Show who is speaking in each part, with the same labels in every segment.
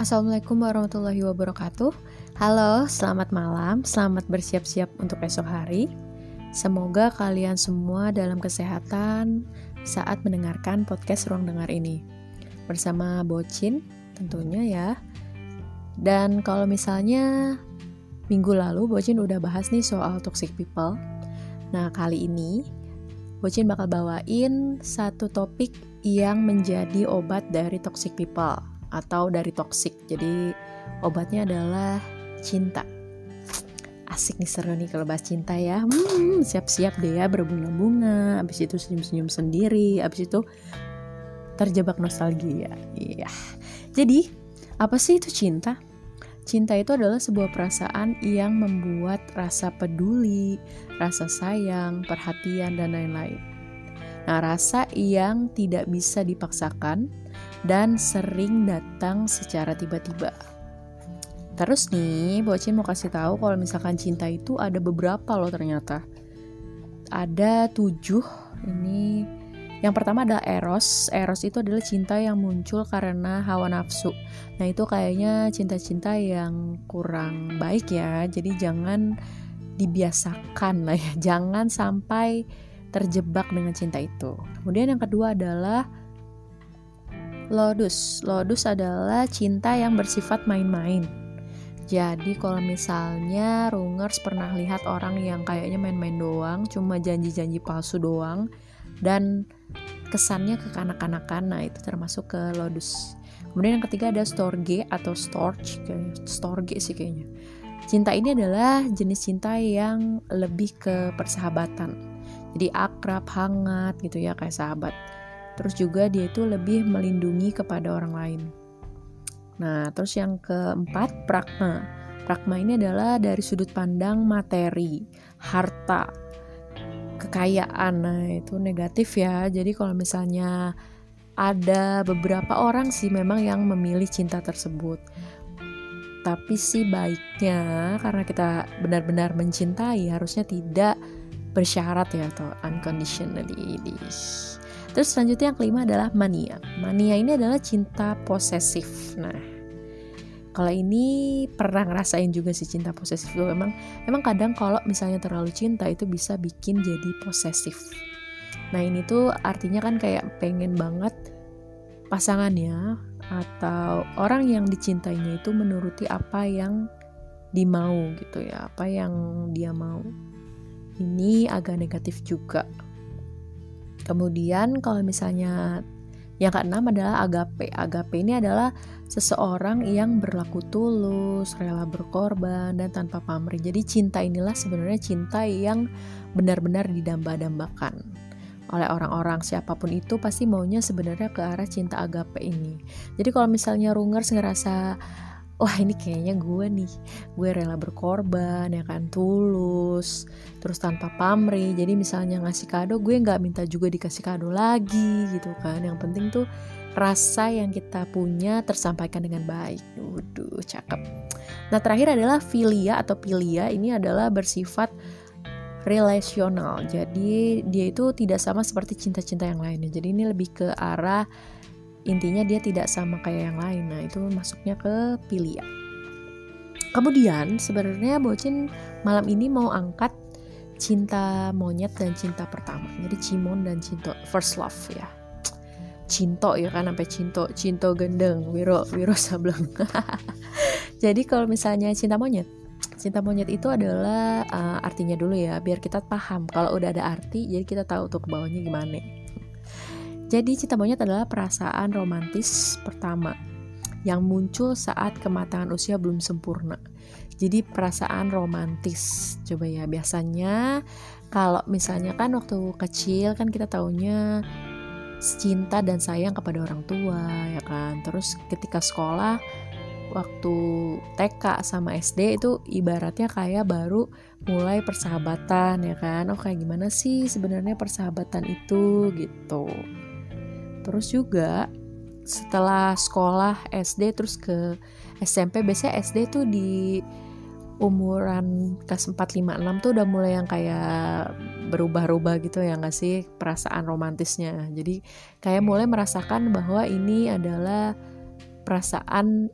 Speaker 1: Assalamualaikum warahmatullahi wabarakatuh. Halo, selamat malam. Selamat bersiap-siap untuk esok hari. Semoga kalian semua dalam kesehatan saat mendengarkan podcast Ruang Dengar ini. Bersama Bocin tentunya ya. Dan kalau misalnya minggu lalu Bocin udah bahas nih soal toxic people. Nah, kali ini Bocin bakal bawain satu topik yang menjadi obat dari toxic people atau dari toxic. Jadi obatnya adalah cinta. Asik nih seru nih kalau bahas cinta ya. Hmm, siap-siap deh ya berbunga-bunga. Abis itu senyum-senyum sendiri. Abis itu terjebak nostalgia. Iya. Jadi apa sih itu cinta? Cinta itu adalah sebuah perasaan yang membuat rasa peduli, rasa sayang, perhatian, dan lain-lain. Nah, rasa yang tidak bisa dipaksakan, dan sering datang secara tiba-tiba. Terus nih, Bocin mau kasih tahu kalau misalkan cinta itu ada beberapa loh ternyata. Ada tujuh, ini yang pertama adalah eros. Eros itu adalah cinta yang muncul karena hawa nafsu. Nah itu kayaknya cinta-cinta yang kurang baik ya. Jadi jangan dibiasakan lah ya. Jangan sampai terjebak dengan cinta itu. Kemudian yang kedua adalah Lodus. Lodus adalah cinta yang bersifat main-main. Jadi kalau misalnya Rungers pernah lihat orang yang kayaknya main-main doang, cuma janji-janji palsu doang, dan kesannya ke kanak-kanakan, nah itu termasuk ke Lodus. Kemudian yang ketiga ada Storge atau Storge, Storge sih kayaknya. Cinta ini adalah jenis cinta yang lebih ke persahabatan. Jadi akrab, hangat gitu ya kayak sahabat. Terus juga dia itu lebih melindungi kepada orang lain. Nah, terus yang keempat, pragma. Pragma ini adalah dari sudut pandang materi, harta, kekayaan. Nah, itu negatif ya. Jadi kalau misalnya ada beberapa orang sih memang yang memilih cinta tersebut. Tapi sih baiknya karena kita benar-benar mencintai harusnya tidak bersyarat ya atau unconditionally. Terus selanjutnya yang kelima adalah mania. Mania ini adalah cinta posesif. Nah, kalau ini pernah ngerasain juga sih cinta posesif itu emang emang kadang kalau misalnya terlalu cinta itu bisa bikin jadi posesif. Nah ini tuh artinya kan kayak pengen banget pasangannya atau orang yang dicintainya itu menuruti apa yang dimau gitu ya, apa yang dia mau. Ini agak negatif juga Kemudian kalau misalnya yang keenam adalah agape. Agape ini adalah seseorang yang berlaku tulus, rela berkorban, dan tanpa pamrih. Jadi cinta inilah sebenarnya cinta yang benar-benar didamba-dambakan oleh orang-orang siapa pun itu pasti maunya sebenarnya ke arah cinta agape ini. Jadi kalau misalnya Rungers ngerasa wah ini kayaknya gue nih. Gue rela berkorban ya kan tulus terus tanpa pamrih. Jadi misalnya ngasih kado gue nggak minta juga dikasih kado lagi gitu kan. Yang penting tuh rasa yang kita punya tersampaikan dengan baik. Waduh cakep. Nah terakhir adalah filia atau pilia. Ini adalah bersifat relasional. Jadi dia itu tidak sama seperti cinta-cinta yang lainnya. Jadi ini lebih ke arah intinya dia tidak sama kayak yang lain. Nah itu masuknya ke pilia. Kemudian sebenarnya Bocin malam ini mau angkat cinta monyet dan cinta pertama. Jadi Cimon dan Cinto first love ya. Cinto ya kan sampai Cinto Cinto gendeng Wiro Wiro Sableng. Jadi kalau misalnya cinta monyet cinta monyet itu adalah uh, artinya dulu ya biar kita paham. Kalau udah ada arti jadi kita tahu tuh ke bawahnya gimana jadi cinta monyet adalah perasaan romantis pertama yang muncul saat kematangan usia belum sempurna. Jadi perasaan romantis. Coba ya, biasanya kalau misalnya kan waktu kecil kan kita taunya cinta dan sayang kepada orang tua ya kan. Terus ketika sekolah waktu TK sama SD itu ibaratnya kayak baru mulai persahabatan ya kan. Oh gimana sih sebenarnya persahabatan itu gitu. Terus juga setelah sekolah SD terus ke SMP biasanya SD tuh di umuran kelas 4, 5, 6 tuh udah mulai yang kayak berubah-ubah gitu ya nggak sih? Perasaan romantisnya. Jadi kayak mulai merasakan bahwa ini adalah perasaan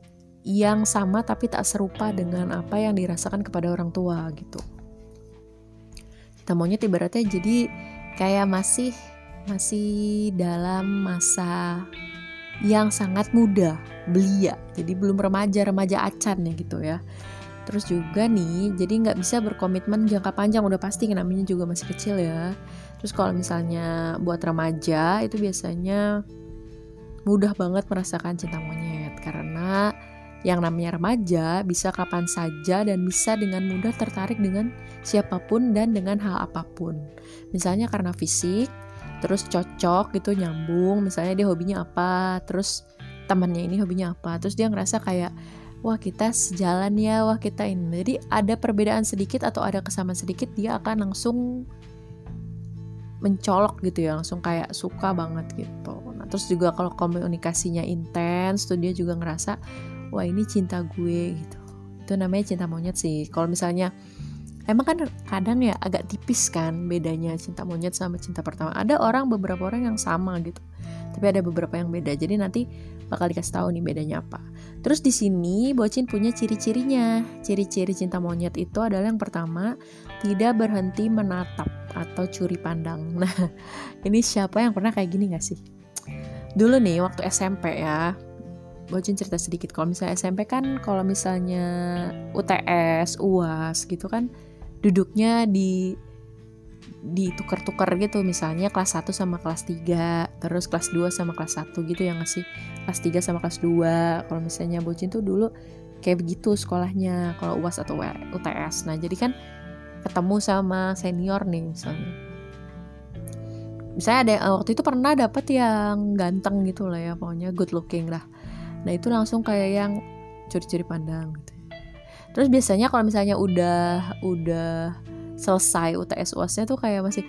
Speaker 1: yang sama tapi tak serupa dengan apa yang dirasakan kepada orang tua gitu. Cinta monyet ibaratnya jadi kayak masih masih dalam masa yang sangat muda belia. Jadi belum remaja remaja acan ya gitu ya. Terus juga nih jadi nggak bisa berkomitmen jangka panjang udah pasti namanya juga masih kecil ya. Terus kalau misalnya buat remaja itu biasanya mudah banget merasakan cinta monyet. Karena yang namanya remaja bisa kapan saja dan bisa dengan mudah tertarik dengan siapa pun dan dengan hal apa pun. Misalnya karena fisik terus cocok gitu nyambung misalnya dia hobinya apa terus temannya ini hobinya apa terus dia ngerasa kayak wah kita sejalan ya wah kita ini. Jadi ada perbedaan sedikit atau ada kesamaan sedikit dia akan langsung mencolok gitu ya langsung kayak suka banget gitu. Nah terus juga kalau komunikasinya intens tuh dia juga ngerasa wah ini cinta gue gitu. Itu namanya cinta monyet sih. Kalau misalnya emang kan kadang ya agak tipis kan bedanya cinta monyet sama cinta pertama. Ada orang beberapa orang yang sama gitu. Tapi ada beberapa yang beda. Jadi nanti bakal dikasih tahu nih bedanya apa. Terus di sini bocin punya ciri-cirinya. Ciri-ciri cinta monyet itu adalah yang pertama tidak berhenti menatap atau curi pandang. Nah ini siapa yang pernah kayak gini gak sih? Dulu nih waktu SMP ya bocin cerita sedikit. Kalau misalnya SMP kan kalau misalnya UTS UAS gitu kan duduknya di ditukar-tukar gitu. Misalnya kelas 1 sama kelas 3 terus kelas 2 sama kelas 1 gitu ya ngasih kelas 3 sama kelas 2 kalau misalnya bocin tuh dulu kayak begitu sekolahnya kalau UAS atau UTS nah jadi kan ketemu sama senior nih misalnya. Misalnya ada waktu itu pernah dapet yang ganteng gitu lah ya pokoknya good looking lah. Nah itu langsung kayak yang curi-curi pandang gitu terus biasanya kalau misalnya udah udah selesai UTS UASnya tuh kayak masih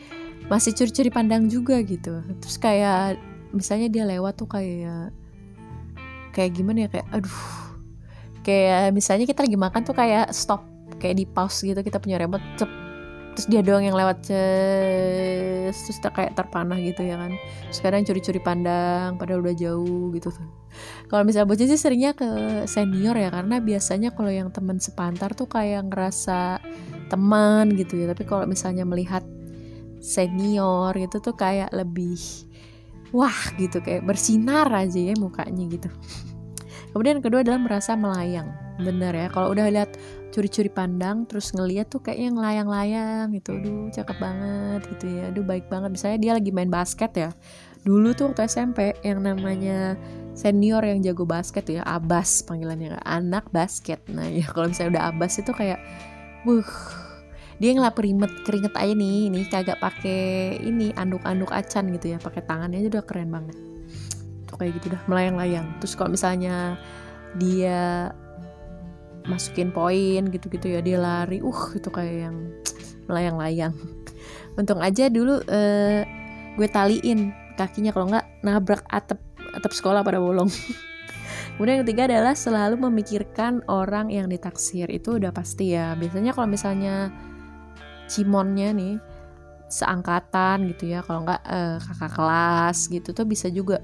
Speaker 1: masih curi-curi pandang juga gitu. Terus kayak misalnya dia lewat tuh kayak kayak gimana ya kayak aduh. Kayak misalnya kita lagi makan tuh kayak stop kayak di pause gitu kita punya remote cep terus dia doang yang lewat ces terus kita kayak terpanah gitu ya kan. Sekarang curi-curi pandang padahal udah jauh gitu kalau misalnya bocah sih seringnya ke senior ya karena biasanya kalau yang teman sepantar tuh kayak ngerasa teman gitu ya. Tapi kalau misalnya melihat senior gitu tuh kayak lebih wah gitu kayak bersinar aja ya mukanya gitu. Kemudian kedua adalah merasa melayang. Bener ya kalau udah lihat curi-curi pandang terus ngeliat tuh kayak yang layang-layang gitu. Aduh cakep banget gitu ya. Aduh baik banget. Misalnya dia lagi main basket ya. Dulu tuh waktu SMP yang namanya senior yang jago basket ya abas panggilannya anak basket. Nah ya kalau misalnya udah abas itu kayak Wuh, dia ngelap keringet keringet aja nih, ini kagak pakai ini anduk-anduk acan gitu ya, pakai tangannya aja udah keren banget. Tuh kayak gitu udah melayang-layang. Terus kalau misalnya dia masukin poin gitu-gitu ya dia lari, uh itu kayak yang melayang-layang. Untung aja dulu uh, gue taliin kakinya kalau nggak nabrak atap atap sekolah pada bolong. Kemudian yang ketiga adalah selalu memikirkan orang yang ditaksir itu udah pasti ya. Biasanya kalau misalnya cimonnya nih seangkatan gitu ya, kalau nggak eh, kakak kelas gitu tuh bisa juga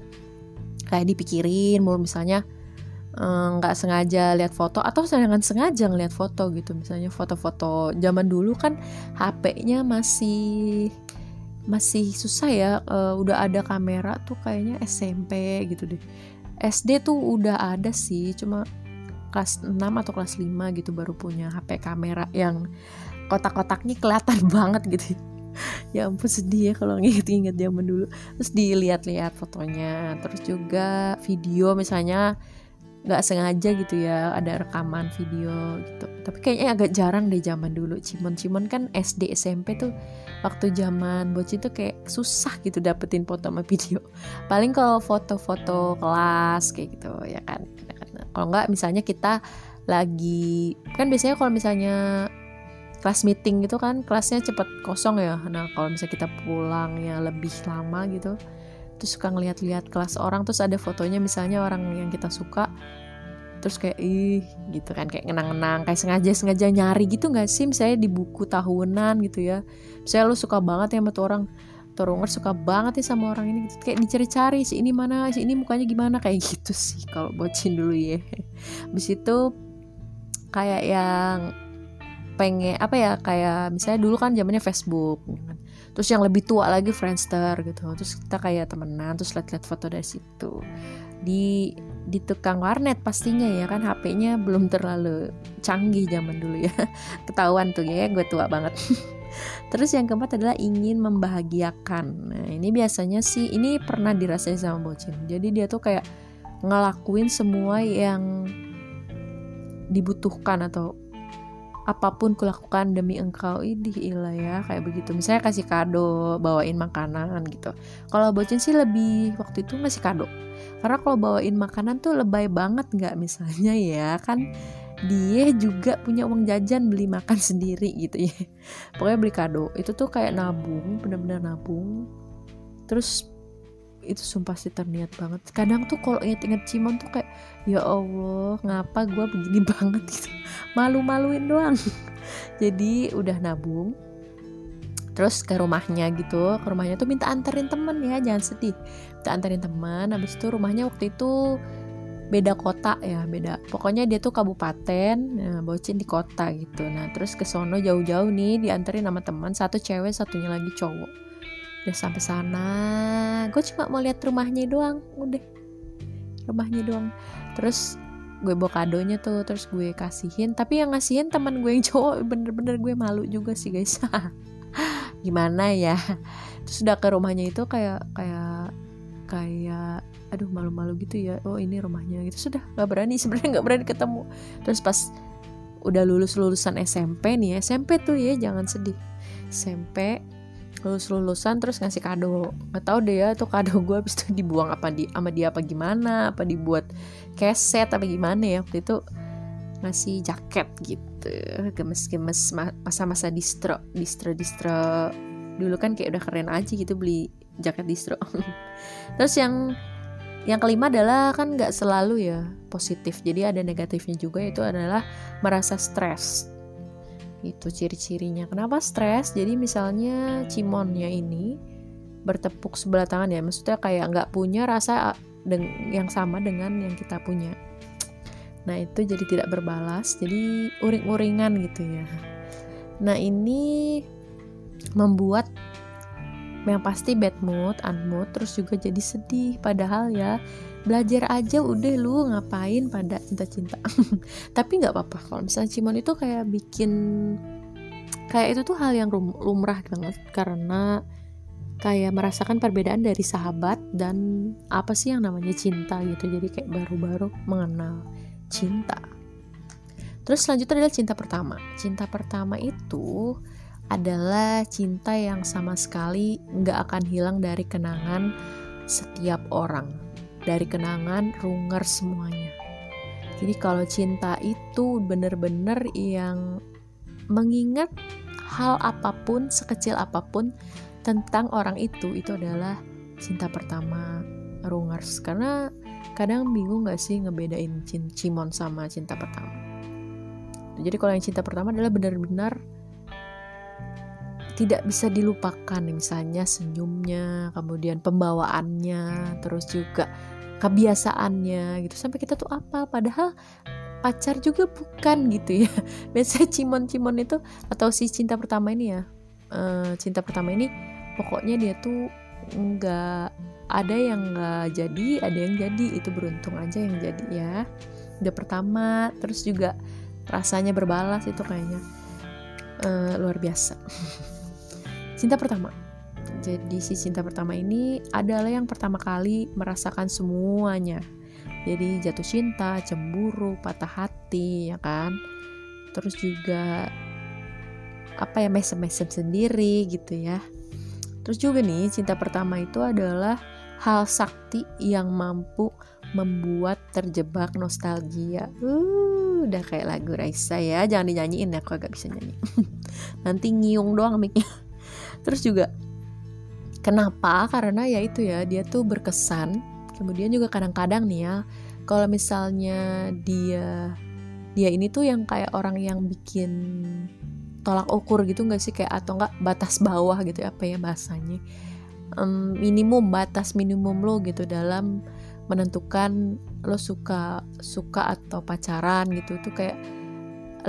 Speaker 1: kayak dipikirin mau misalnya nggak eh, sengaja lihat foto atau jangan sengaja ngeliat foto gitu. Misalnya foto-foto zaman dulu kan HP-nya masih masih susah ya uh, udah ada kamera tuh kayaknya SMP gitu deh. SD tuh udah ada sih cuma kelas 6 atau kelas 5 gitu baru punya HP kamera yang kotak-kotaknya kelihatan banget gitu. Ya ampun sedih ya kalau nginget-nginget zaman dulu. Terus dilihat-lihat fotonya terus juga video misalnya nggak sengaja gitu ya ada rekaman video gitu. Tapi kayaknya agak jarang deh zaman dulu. Cimon-cimon kan SD SMP tuh waktu zaman bocil tuh kayak susah gitu dapetin foto sama video. Paling kalau foto-foto kelas kayak gitu ya kan, kalau nggak misalnya kita lagi kan biasanya kalau misalnya kelas meeting gitu kan kelasnya cepet kosong ya. Nah kalau misalnya kita pulang ya lebih lama gitu terus suka ngeliat-liat kelas orang terus ada fotonya misalnya orang yang kita suka terus kayak ih gitu kan kayak ngenang-ngenang kayak sengaja-sengaja nyari gitu nggak sih misalnya di buku tahunan gitu ya misalnya lu suka banget ya sama tuh orang Torunger suka banget nih sama orang ini gitu. kayak dicari-cari si ini mana si ini mukanya gimana kayak gitu sih kalau bocin dulu ya habis itu kayak yang pengen apa ya kayak misalnya dulu kan zamannya Facebook. Terus yang lebih tua lagi Friendster gitu. Terus kita kayak temenan terus lihat-lihat foto dari situ. Di di tukang warnet pastinya ya kan HP-nya belum terlalu canggih zaman dulu ya. Ketahuan tuh ya gue tua banget. Terus yang keempat adalah ingin membahagiakan. Nah ini biasanya sih ini pernah dirasain sama bocil jadi dia tuh kayak ngelakuin semua yang dibutuhkan atau apa pun kulakukan demi engkau idih ilah ya kayak begitu. Misalnya kasih kado bawain makanan gitu. Kalau bocin sih lebih waktu itu ngasih kado. Karena kalau bawain makanan tuh lebay banget nggak misalnya ya kan? Dia juga punya uang jajan beli makan sendiri gitu ya. Pokoknya beli kado. Itu tuh kayak nabung bener-bener nabung. Terus itu sumpah sih terniat banget. Kadang tuh kalau inget-inget Cimon tuh kayak ya Allah ngapa gue begini banget gitu? Malu-maluin doang. Jadi udah nabung terus ke rumahnya gitu. Ke rumahnya tuh minta anterin temen ya jangan sedih. Minta anterin teman habis itu rumahnya waktu itu beda kota ya beda. Pokoknya dia tuh kabupaten nah, bocin di kota gitu. Nah terus ke sono jauh-jauh nih dianterin sama teman satu cewek satunya lagi cowok udah sampai sana. Gue cuma mau lihat rumahnya doang udah. Rumahnya doang. Terus gue bawa kadonya tuh terus gue kasihin. Tapi yang ngasihin teman gue yang cowok bener-bener gue malu juga sih guys. Gimana ya? Terus udah ke rumahnya itu kayak kayak kayak aduh malu-malu gitu ya. Oh ini rumahnya. Gitu. Sudah nggak berani. Sebenarnya nggak berani ketemu. Terus pas udah lulus lulusan SMP nih SMP tuh ya jangan sedih. SMP lulus lulusan terus ngasih kado. Nggak tahu deh ya tuh kado gue habis itu dibuang apa di sama dia apa gimana apa dibuat keset apa gimana ya waktu itu ngasih jaket gitu. Gemes-gemes masa-masa distro distro distro. Dulu kan kayak udah keren aja gitu beli jaket distro. Terus yang yang kelima adalah kan nggak selalu ya positif. Jadi ada negatifnya juga itu adalah merasa stres itu ciri-cirinya. Kenapa stres? Jadi misalnya cimonnya ini bertepuk sebelah tangan ya. Maksudnya kayak nggak punya rasa yang sama dengan yang kita punya. Nah itu jadi tidak berbalas jadi uring-uringan gitu ya. Nah ini membuat yang pasti bad mood, unmood, terus juga jadi sedih. Padahal ya belajar aja udah lu ngapain pada cinta-cinta? Tapi nggak apa-apa kalau misalnya Cimon itu kayak bikin kayak itu tuh hal yang lumrah banget. Karena kayak merasakan perbedaan dari sahabat dan apa sih yang namanya cinta gitu. Jadi kayak baru-baru mengenal cinta. Terus selanjutnya adalah cinta pertama. Cinta pertama itu adalah cinta yang sama sekali nggak akan hilang dari kenangan setiap orang dari kenangan runger semuanya. Jadi kalau cinta itu bener-bener yang mengingat hal apa pun, sekecil apa pun tentang orang itu, itu adalah cinta pertama rungers. Karena kadang bingung gak sih ngebedain cimon sama cinta pertama. Jadi kalau yang cinta pertama adalah benar-benar tidak bisa dilupakan misalnya senyumnya kemudian pembawaannya terus juga kebiasaannya gitu. Sampai kita tuh apa padahal pacar juga bukan gitu ya. Biasanya cimon-cimon itu atau si cinta pertama ini ya uh, cinta pertama ini pokoknya dia tuh nggak ada yang nggak jadi ada yang jadi. Itu beruntung aja yang jadi ya. Udah pertama terus juga rasanya berbalas itu kayaknya. Uh, luar biasa. Cinta pertama jadi si cinta pertama ini adalah yang pertama kali merasakan semuanya. Jadi jatuh cinta, cemburu, patah hati, ya kan? Terus juga apa ya mesem-mesem sendiri gitu ya. Terus juga nih cinta pertama itu adalah hal sakti yang mampu membuat terjebak nostalgia. Uh, udah kayak lagu Raisa ya, jangan dinyanyiin ya, aku agak bisa nyanyi. Nanti nyiung doang miknya. Terus juga Kenapa? Karena ya itu ya, dia tuh berkesan. Kemudian juga kadang-kadang nih ya, kalau misalnya dia dia ini tuh yang kayak orang yang bikin tolak ukur gitu nggak sih? Kayak atau nggak batas bawah gitu ya, apa ya bahasanya? Um, minimum batas minimum lo gitu dalam menentukan lo suka suka atau pacaran gitu. Tuh kayak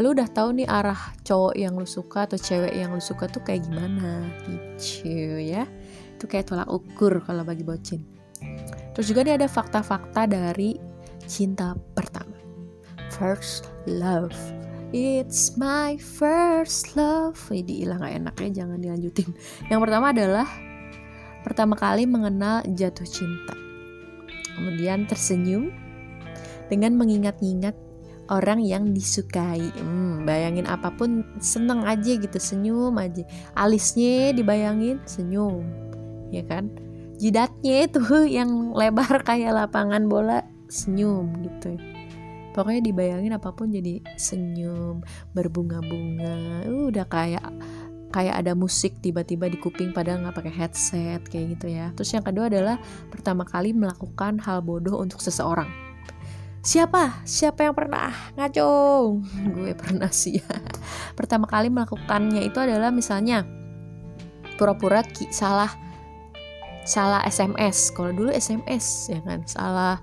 Speaker 1: lo udah tahu nih arah cowok yang lo suka atau cewek yang lo suka tuh kayak gimana? Gitu ya itu kayak tolak ukur kalau bagi bocin terus juga nih ada fakta-fakta dari cinta pertama first love It's my first love. Ini hilang gak enaknya jangan dilanjutin. Yang pertama adalah pertama kali mengenal jatuh cinta. Kemudian tersenyum dengan mengingat-ingat orang yang disukai. Hmm, bayangin apa pun seneng aja gitu, senyum aja. Alisnya dibayangin senyum, ya kan? Jidatnya itu yang lebar kayak lapangan bola senyum gitu. Pokoknya dibayangin apa pun jadi senyum berbunga-bunga. Uh, udah kayak kayak ada musik tiba-tiba di kuping padahal nggak pakai headset kayak gitu ya. Terus yang kedua adalah pertama kali melakukan hal bodoh untuk seseorang. Siapa? Siapa yang pernah? Ngaco. Gue pernah sih. Ya pertama kali melakukannya itu adalah misalnya pura-pura salah salah SMS kalau dulu SMS ya kan? Salah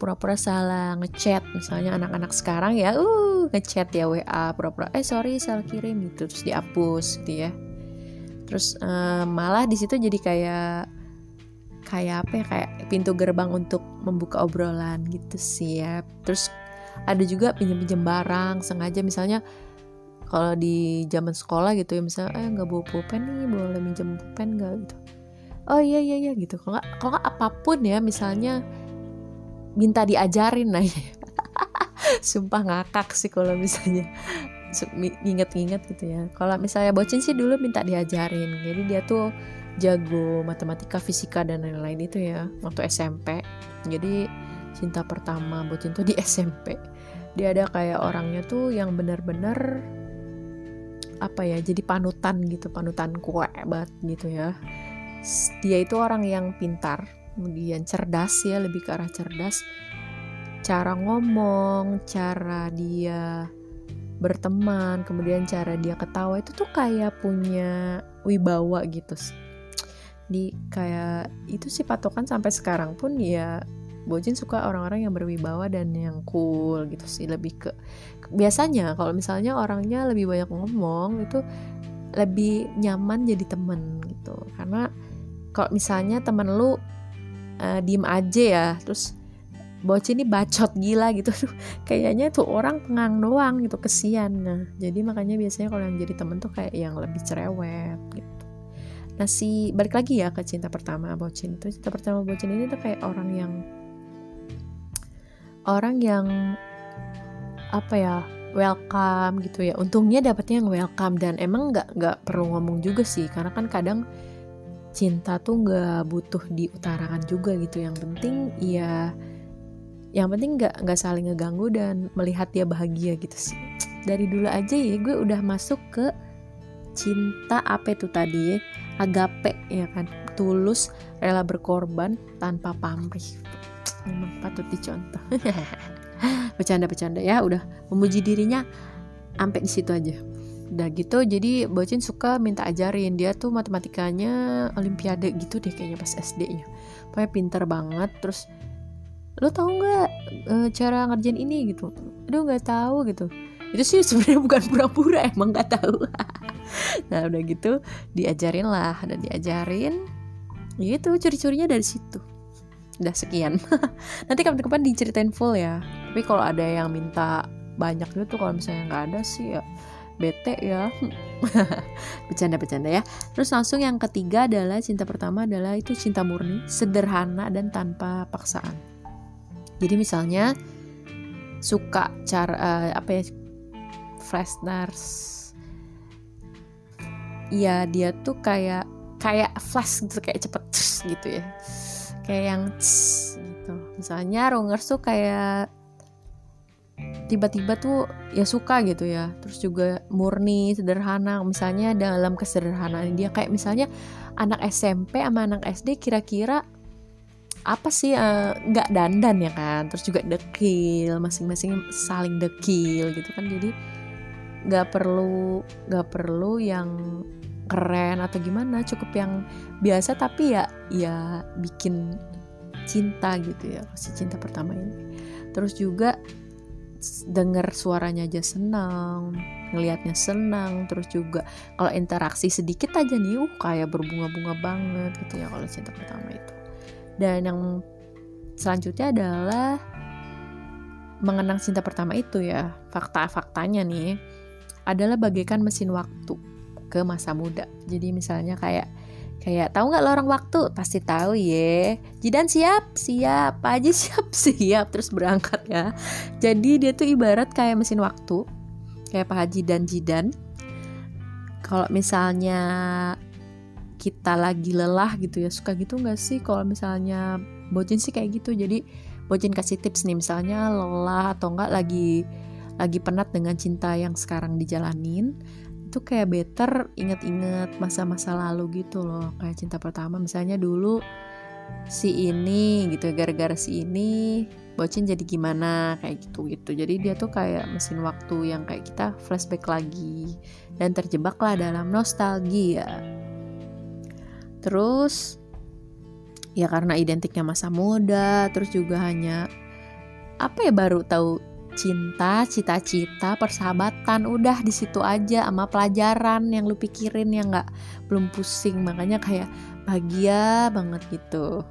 Speaker 1: pura-pura salah ngechat. Misalnya anak-anak sekarang ya uh ngechat ya WA pura-pura eh sorry salah kirim gitu. Terus dihapus gitu ya. Terus uh, malah di situ jadi kayak kayak apa ya? Kayak pintu gerbang untuk membuka obrolan gitu sih ya. Terus ada juga pinjam-pinjam barang sengaja. Misalnya kalau di zaman sekolah gitu ya misalnya eh nggak bawa pulpen nih boleh minjem pulpen nggak? Gitu oh iya iya iya gitu. Kalau nggak kalau nggak apa pun ya misalnya minta diajarin nah sumpah ngakak sih kalau misalnya nginget-nginget gitu ya. Kalau misalnya bocin sih dulu minta diajarin. Jadi dia tuh jago matematika fisika dan lain-lain itu ya waktu SMP jadi cinta pertama bocin tuh di SMP dia ada kayak orangnya tuh yang benar-benar apa ya jadi panutan gitu panutan kue banget gitu ya dia itu orang yang pintar kemudian cerdas ya lebih ke arah cerdas. Cara ngomong cara dia berteman kemudian cara dia ketawa itu tuh kayak punya wibawa gitu di kayak itu sih patokan sampai sekarang pun ya Bojin suka orang-orang yang berwibawa dan yang cool gitu sih lebih ke biasanya kalau misalnya orangnya lebih banyak ngomong itu lebih nyaman jadi temen gitu. Karena kalau misalnya temen lu uh, diem aja ya terus bocil ini bacot gila gitu. Kayaknya tuh orang pengang doang gitu kesian. Nah jadi makanya biasanya kalau yang jadi temen tuh kayak yang lebih cerewet gitu. Nah si balik lagi ya ke cinta pertama bocin itu. Cinta pertama bocin ini tuh kayak orang yang orang yang apa ya welcome gitu ya. Untungnya dapetnya yang welcome dan emang nggak nggak perlu ngomong juga sih. Karena kan kadang cinta tuh nggak butuh diutarakan juga gitu. Yang penting ya yang penting nggak nggak saling ngeganggu dan melihat dia bahagia gitu sih. Dari dulu aja ya gue udah masuk ke cinta apa itu tadi ya? Agape ya kan? Tulus rela berkorban tanpa pamrih. Memang patut dicontoh. Bercanda-bercanda ya udah memuji dirinya sampai di situ aja udah gitu jadi bocin suka minta ajarin. Dia tuh matematikanya olimpiade gitu deh kayaknya pas SD nya pokoknya pinter banget. Terus lo tau nggak e, cara ngerjain ini? Gitu. Aduh nggak tahu gitu. Itu sih sebenarnya bukan pura-pura emang nggak tahu nah udah gitu diajarin lah. Dan diajarin gitu curi-curinya dari situ. Udah sekian. Nanti kapan-kapan diceritain full ya. Tapi kalau ada yang minta banyak gitu kalau misalnya nggak ada sih ya bete ya. Bercanda-bercanda ya. Terus langsung yang ketiga adalah cinta pertama adalah itu cinta murni sederhana dan tanpa paksaan. Jadi misalnya suka cara uh, apa ya flashness ya dia tuh kayak kayak flash gitu kayak cepet gitu ya. Kayak yang gitu. Misalnya Rongers tuh kayak tiba-tiba tuh ya suka gitu ya. Terus juga murni sederhana. Misalnya dalam kesederhanaan dia kayak misalnya anak SMP sama anak SD kira-kira apa sih eh, nggak uh, dandan ya kan? Terus juga dekil masing-masing saling dekil gitu kan. Jadi nggak perlu nggak perlu yang keren atau gimana cukup yang biasa. Tapi ya ya bikin cinta gitu ya si cinta pertama ini. Terus juga denger suaranya aja senang ngelihatnya senang terus juga kalau interaksi sedikit aja nih uh kayak berbunga-bunga banget gitu ya kalau cinta pertama itu. Dan yang selanjutnya adalah mengenang cinta pertama itu ya fakta-faktanya nih adalah bagaikan mesin waktu ke masa muda. Jadi misalnya kayak kayak tahu nggak lorong waktu? Pasti tahu ya Jidan siap siap Pak Haji siap siap. Terus berangkat ya. Jadi dia tuh ibarat kayak mesin waktu kayak Pak Haji dan Jidan. Kalau misalnya kita lagi lelah gitu ya suka gitu nggak sih? Kalau misalnya bocin sih kayak gitu. Jadi bocin kasih tips nih misalnya lelah atau enggak lagi lagi penat dengan cinta yang sekarang dijalanin itu kayak better inget-inget masa-masa lalu gitu loh. Kayak cinta pertama misalnya dulu si ini gitu gara-gara si ini bocin jadi gimana kayak gitu gitu jadi dia tuh kayak mesin waktu yang kayak kita flashback lagi dan terjebaklah dalam nostalgia. Terus ya karena identiknya masa muda terus juga hanya apa ya baru tahu cinta, cita-cita, persahabatan, udah di situ aja sama pelajaran yang lu pikirin yang nggak belum pusing, makanya kayak bahagia banget gitu.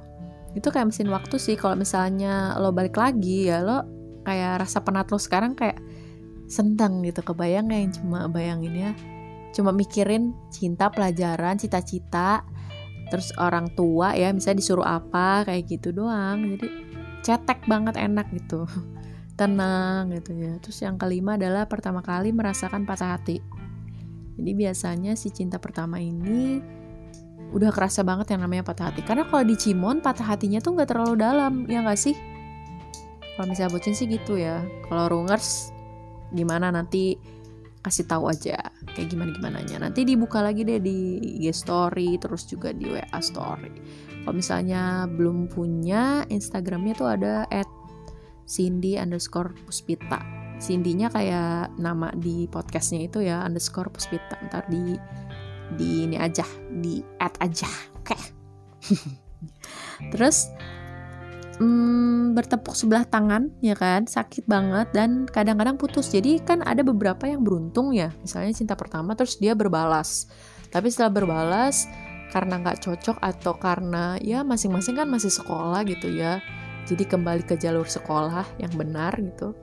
Speaker 1: Itu kayak mesin waktu sih. Kalau misalnya lo balik lagi ya lo kayak rasa penat lo sekarang kayak seneng gitu. Kebayang yang cuma bayangin ya. Cuma mikirin cinta pelajaran cita-cita terus orang tua ya misalnya disuruh apa kayak gitu doang. Jadi cetek banget enak gitu tenang gitu ya. Terus yang kelima adalah pertama kali merasakan patah hati. Jadi biasanya si cinta pertama ini udah kerasa banget yang namanya patah hati. Karena kalau di Cimon patah hatinya tuh nggak terlalu dalam, ya nggak sih? Kalau misalnya bocin sih gitu ya. Kalau rungers gimana nanti kasih tahu aja kayak gimana gimana nya nanti dibuka lagi deh di IG story terus juga di WA story kalau misalnya belum punya Instagramnya tuh ada at Cindy underscore Puspita. Cindy-nya kayak nama di podcastnya itu ya underscore Puspita. Ntar di di ini aja di add aja. Oke. Terus hmm, bertepuk sebelah tangan ya kan? Sakit banget dan kadang-kadang putus. Jadi kan ada beberapa yang beruntung ya. Misalnya cinta pertama terus dia berbalas. Tapi setelah berbalas karena nggak cocok atau karena ya masing-masing kan masih sekolah gitu ya jadi kembali ke jalur sekolah yang benar gitu.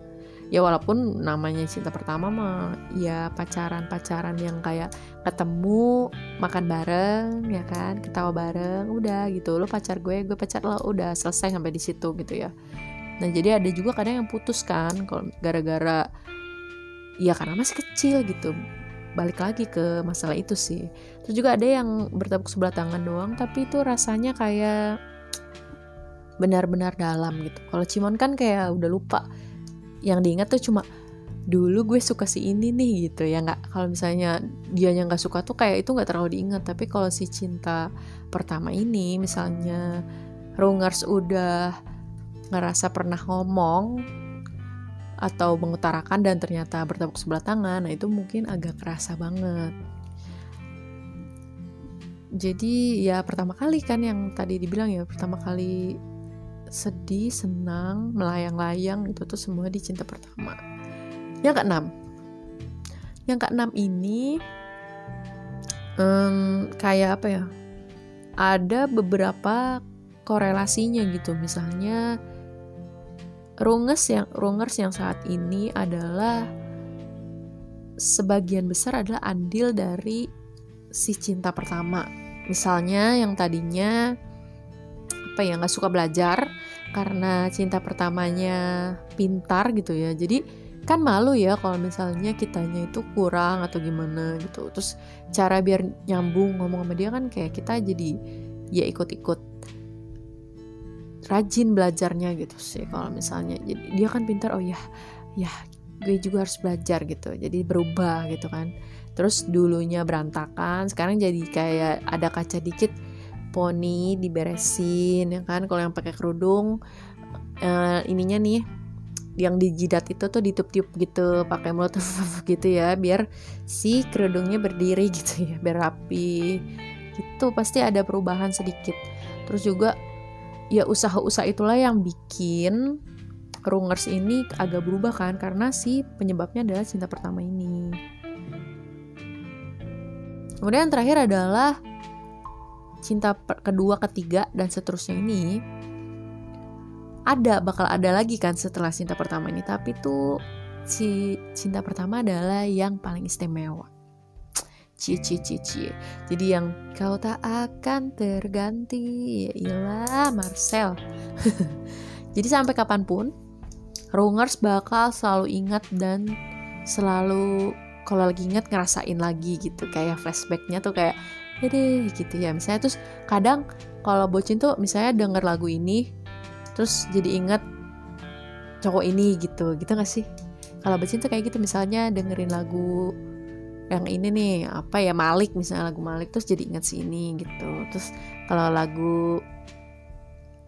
Speaker 1: Ya walaupun namanya cinta pertama mah ya pacaran-pacaran yang kayak ketemu makan bareng ya kan ketawa bareng udah gitu. Lo pacar gue gue pacar lo udah selesai sampai di situ gitu ya. Nah jadi ada juga kadang yang putus kan kalau gara-gara ya karena masih kecil gitu. Balik lagi ke masalah itu sih. Terus juga ada yang bertepuk sebelah tangan doang tapi itu rasanya kayak benar-benar dalam gitu. Kalau Cimon kan kayak udah lupa. Yang diingat tuh cuma dulu gue suka si ini nih gitu ya nggak? Kalau misalnya dia yang nggak suka tuh kayak itu nggak terlalu diingat. Tapi kalau si cinta pertama ini misalnya Rungers udah ngerasa pernah ngomong atau mengutarakan dan ternyata bertepuk sebelah tangan nah itu mungkin agak kerasa banget. Jadi ya pertama kali kan yang tadi dibilang ya pertama kali sedih, senang, melayang-layang itu tuh semua di cinta pertama. Yang keenam, yang keenam ini um, kayak apa ya? Ada beberapa korelasinya gitu, misalnya runges yang rungers yang saat ini adalah sebagian besar adalah andil dari si cinta pertama. Misalnya yang tadinya apa ya nggak suka belajar karena cinta pertamanya pintar gitu ya. Jadi kan malu ya kalau misalnya kitanya itu kurang atau gimana gitu. Terus cara biar nyambung ngomong sama dia kan kayak kita jadi ya ikut-ikut rajin belajarnya gitu sih kalau misalnya. Jadi dia kan pintar oh ya ya gue juga harus belajar gitu. Jadi berubah gitu kan. Terus dulunya berantakan sekarang jadi kayak ada kaca dikit poni diberesin ya kan? Kalau yang pakai kerudung uh, ininya nih yang dijidat itu tuh ditup-tup gitu pakai mulut gitu ya biar si kerudungnya berdiri gitu ya biar rapi. Gitu pasti ada perubahan sedikit. Terus juga ya usaha-usaha itulah yang bikin rungers ini agak berubah kan? Karena si penyebabnya adalah cinta pertama ini. Kemudian terakhir adalah cinta kedua ketiga dan seterusnya ini ada bakal ada lagi kan setelah cinta pertama ini. Tapi tuh si cinta pertama adalah yang paling istimewa. Cie cie cie cie jadi yang kau tak akan terganti ya iyalah Marcel. Jadi sampai kapan pun Rungers bakal selalu ingat dan selalu kalau lagi ingat ngerasain lagi gitu. Kayak flashbacknya tuh kayak ya deh gitu ya. Misalnya terus kadang kalau bocin tuh misalnya denger lagu ini terus jadi inget cowok ini gitu. Gitu gak sih? Kalau bercinta kayak gitu misalnya dengerin lagu yang ini nih apa ya Malik misalnya lagu Malik terus jadi inget si ini gitu. Terus kalau lagu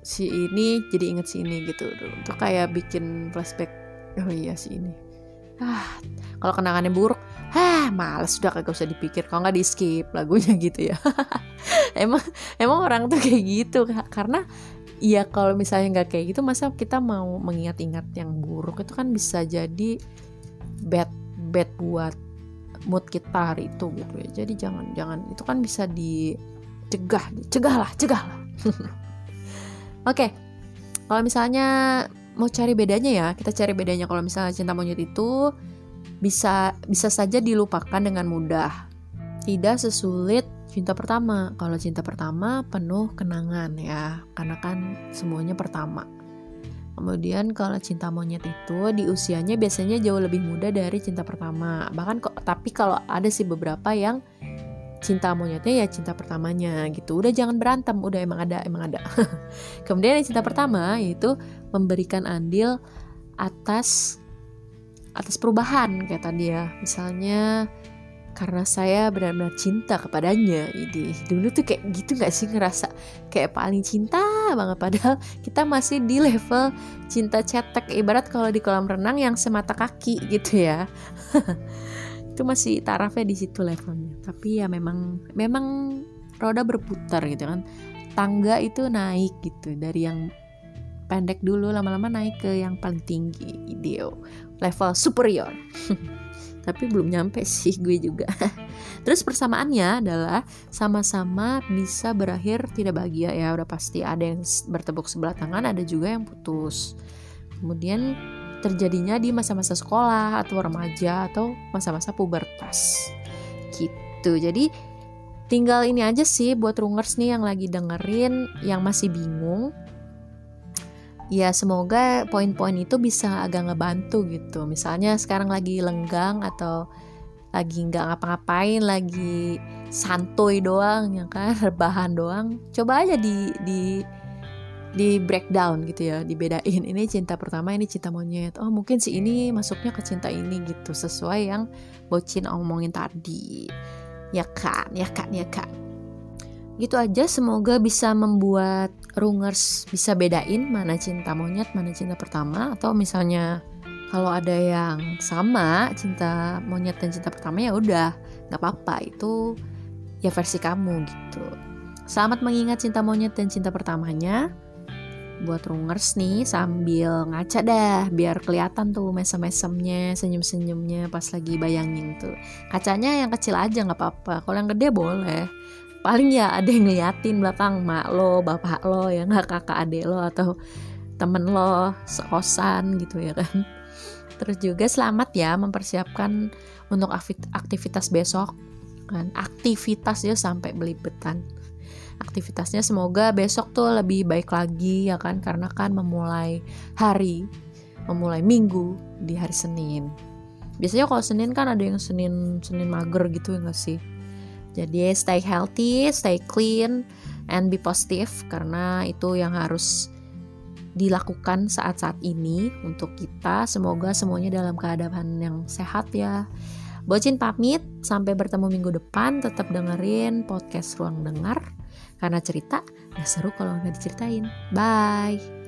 Speaker 1: si ini jadi inget si ini gitu. Untuk kayak bikin flashback oh iya si ini. Ah kalau kenangannya buruk ah males udah kagak usah dipikir. Kalau nggak di skip lagunya gitu ya. Emang emang orang tuh kayak gitu karena Iya kalau misalnya nggak kayak gitu masa kita mau mengingat-ingat yang buruk itu kan bisa jadi bad bad buat mood kita hari itu gitu ya. Jadi jangan jangan itu kan bisa dicegah cegah lah cegah lah. Oke okay. kalau misalnya mau cari bedanya ya kita cari bedanya. Kalau misalnya cinta monyet itu bisa bisa saja dilupakan dengan mudah tidak sesulit cinta pertama. Kalau cinta pertama penuh kenangan ya, karena kan semuanya pertama. Kemudian kalau cinta monyet itu di usianya biasanya jauh lebih muda dari cinta pertama. Bahkan kok tapi kalau ada sih beberapa yang cinta monyetnya ya cinta pertamanya gitu. Udah jangan berantem, udah emang ada, emang ada. Kemudian yang cinta pertama yaitu memberikan andil atas atas perubahan kayak tadi ya. Misalnya karena saya benar-benar cinta kepadanya. Ini dulu tuh kayak gitu nggak sih ngerasa? Kayak paling cinta banget. Padahal kita masih di level cinta cetek ibarat kalau di kolam renang yang semata kaki gitu ya. Itu masih tarafnya di situ levelnya. Tapi ya memang memang roda berputar gitu kan. Tangga itu naik gitu. Dari yang pendek dulu lama-lama naik ke yang paling tinggi. Video level superior. Tapi belum nyampe sih gue juga. Terus persamaannya adalah sama-sama bisa berakhir tidak bahagia ya udah pasti. Ada yang bertepuk sebelah tangan ada juga yang putus. Kemudian terjadinya di masa-masa sekolah atau remaja atau masa-masa pubertas. Gitu. Jadi tinggal ini aja sih buat rungers nih yang lagi dengerin yang masih bingung ya semoga poin-poin itu bisa agak ngebantu gitu. Misalnya sekarang lagi lenggang atau lagi nggak ngapa-ngapain lagi santuy doang ya kan? Rebahan doang coba aja di di di breakdown gitu ya dibedain. Ini cinta pertama ini cinta monyet. Oh mungkin si ini masuknya ke cinta ini gitu sesuai yang bocin omongin tadi. Ya kan ya kan ya kan gitu aja semoga bisa membuat rungers bisa bedain mana cinta monyet mana cinta pertama. Atau misalnya kalau ada yang sama cinta monyet dan cinta pertama ya udah nggak apa-apa. Itu ya versi kamu gitu. Selamat mengingat cinta monyet dan cinta pertamanya. Buat rungers nih sambil ngaca dah biar kelihatan tuh mesem-mesemnya senyum-senyumnya pas lagi bayangin tuh. Kacanya yang kecil aja nggak apa-apa. Kalau yang gede boleh paling ya ada yang ngeliatin belakang mak lo bapak lo ya nggak kakak adik lo atau temen lo sekosan gitu ya kan. Terus juga selamat ya mempersiapkan untuk aktivitas besok kan. Aktivitas ya sampai belibetan. Aktivitasnya semoga besok tuh lebih baik lagi ya kan karena kan memulai hari memulai minggu di hari Senin. Biasanya kalau Senin kan ada yang Senin Senin mager gitu ya gak sih jadi stay healthy, stay clean, and be positive karena itu yang harus dilakukan saat-saat ini untuk kita. Semoga semuanya dalam keadaan yang sehat ya. Bocin pamit, sampai bertemu minggu depan. Tetap dengerin podcast Ruang Dengar karena cerita gak seru kalau nggak diceritain. Bye.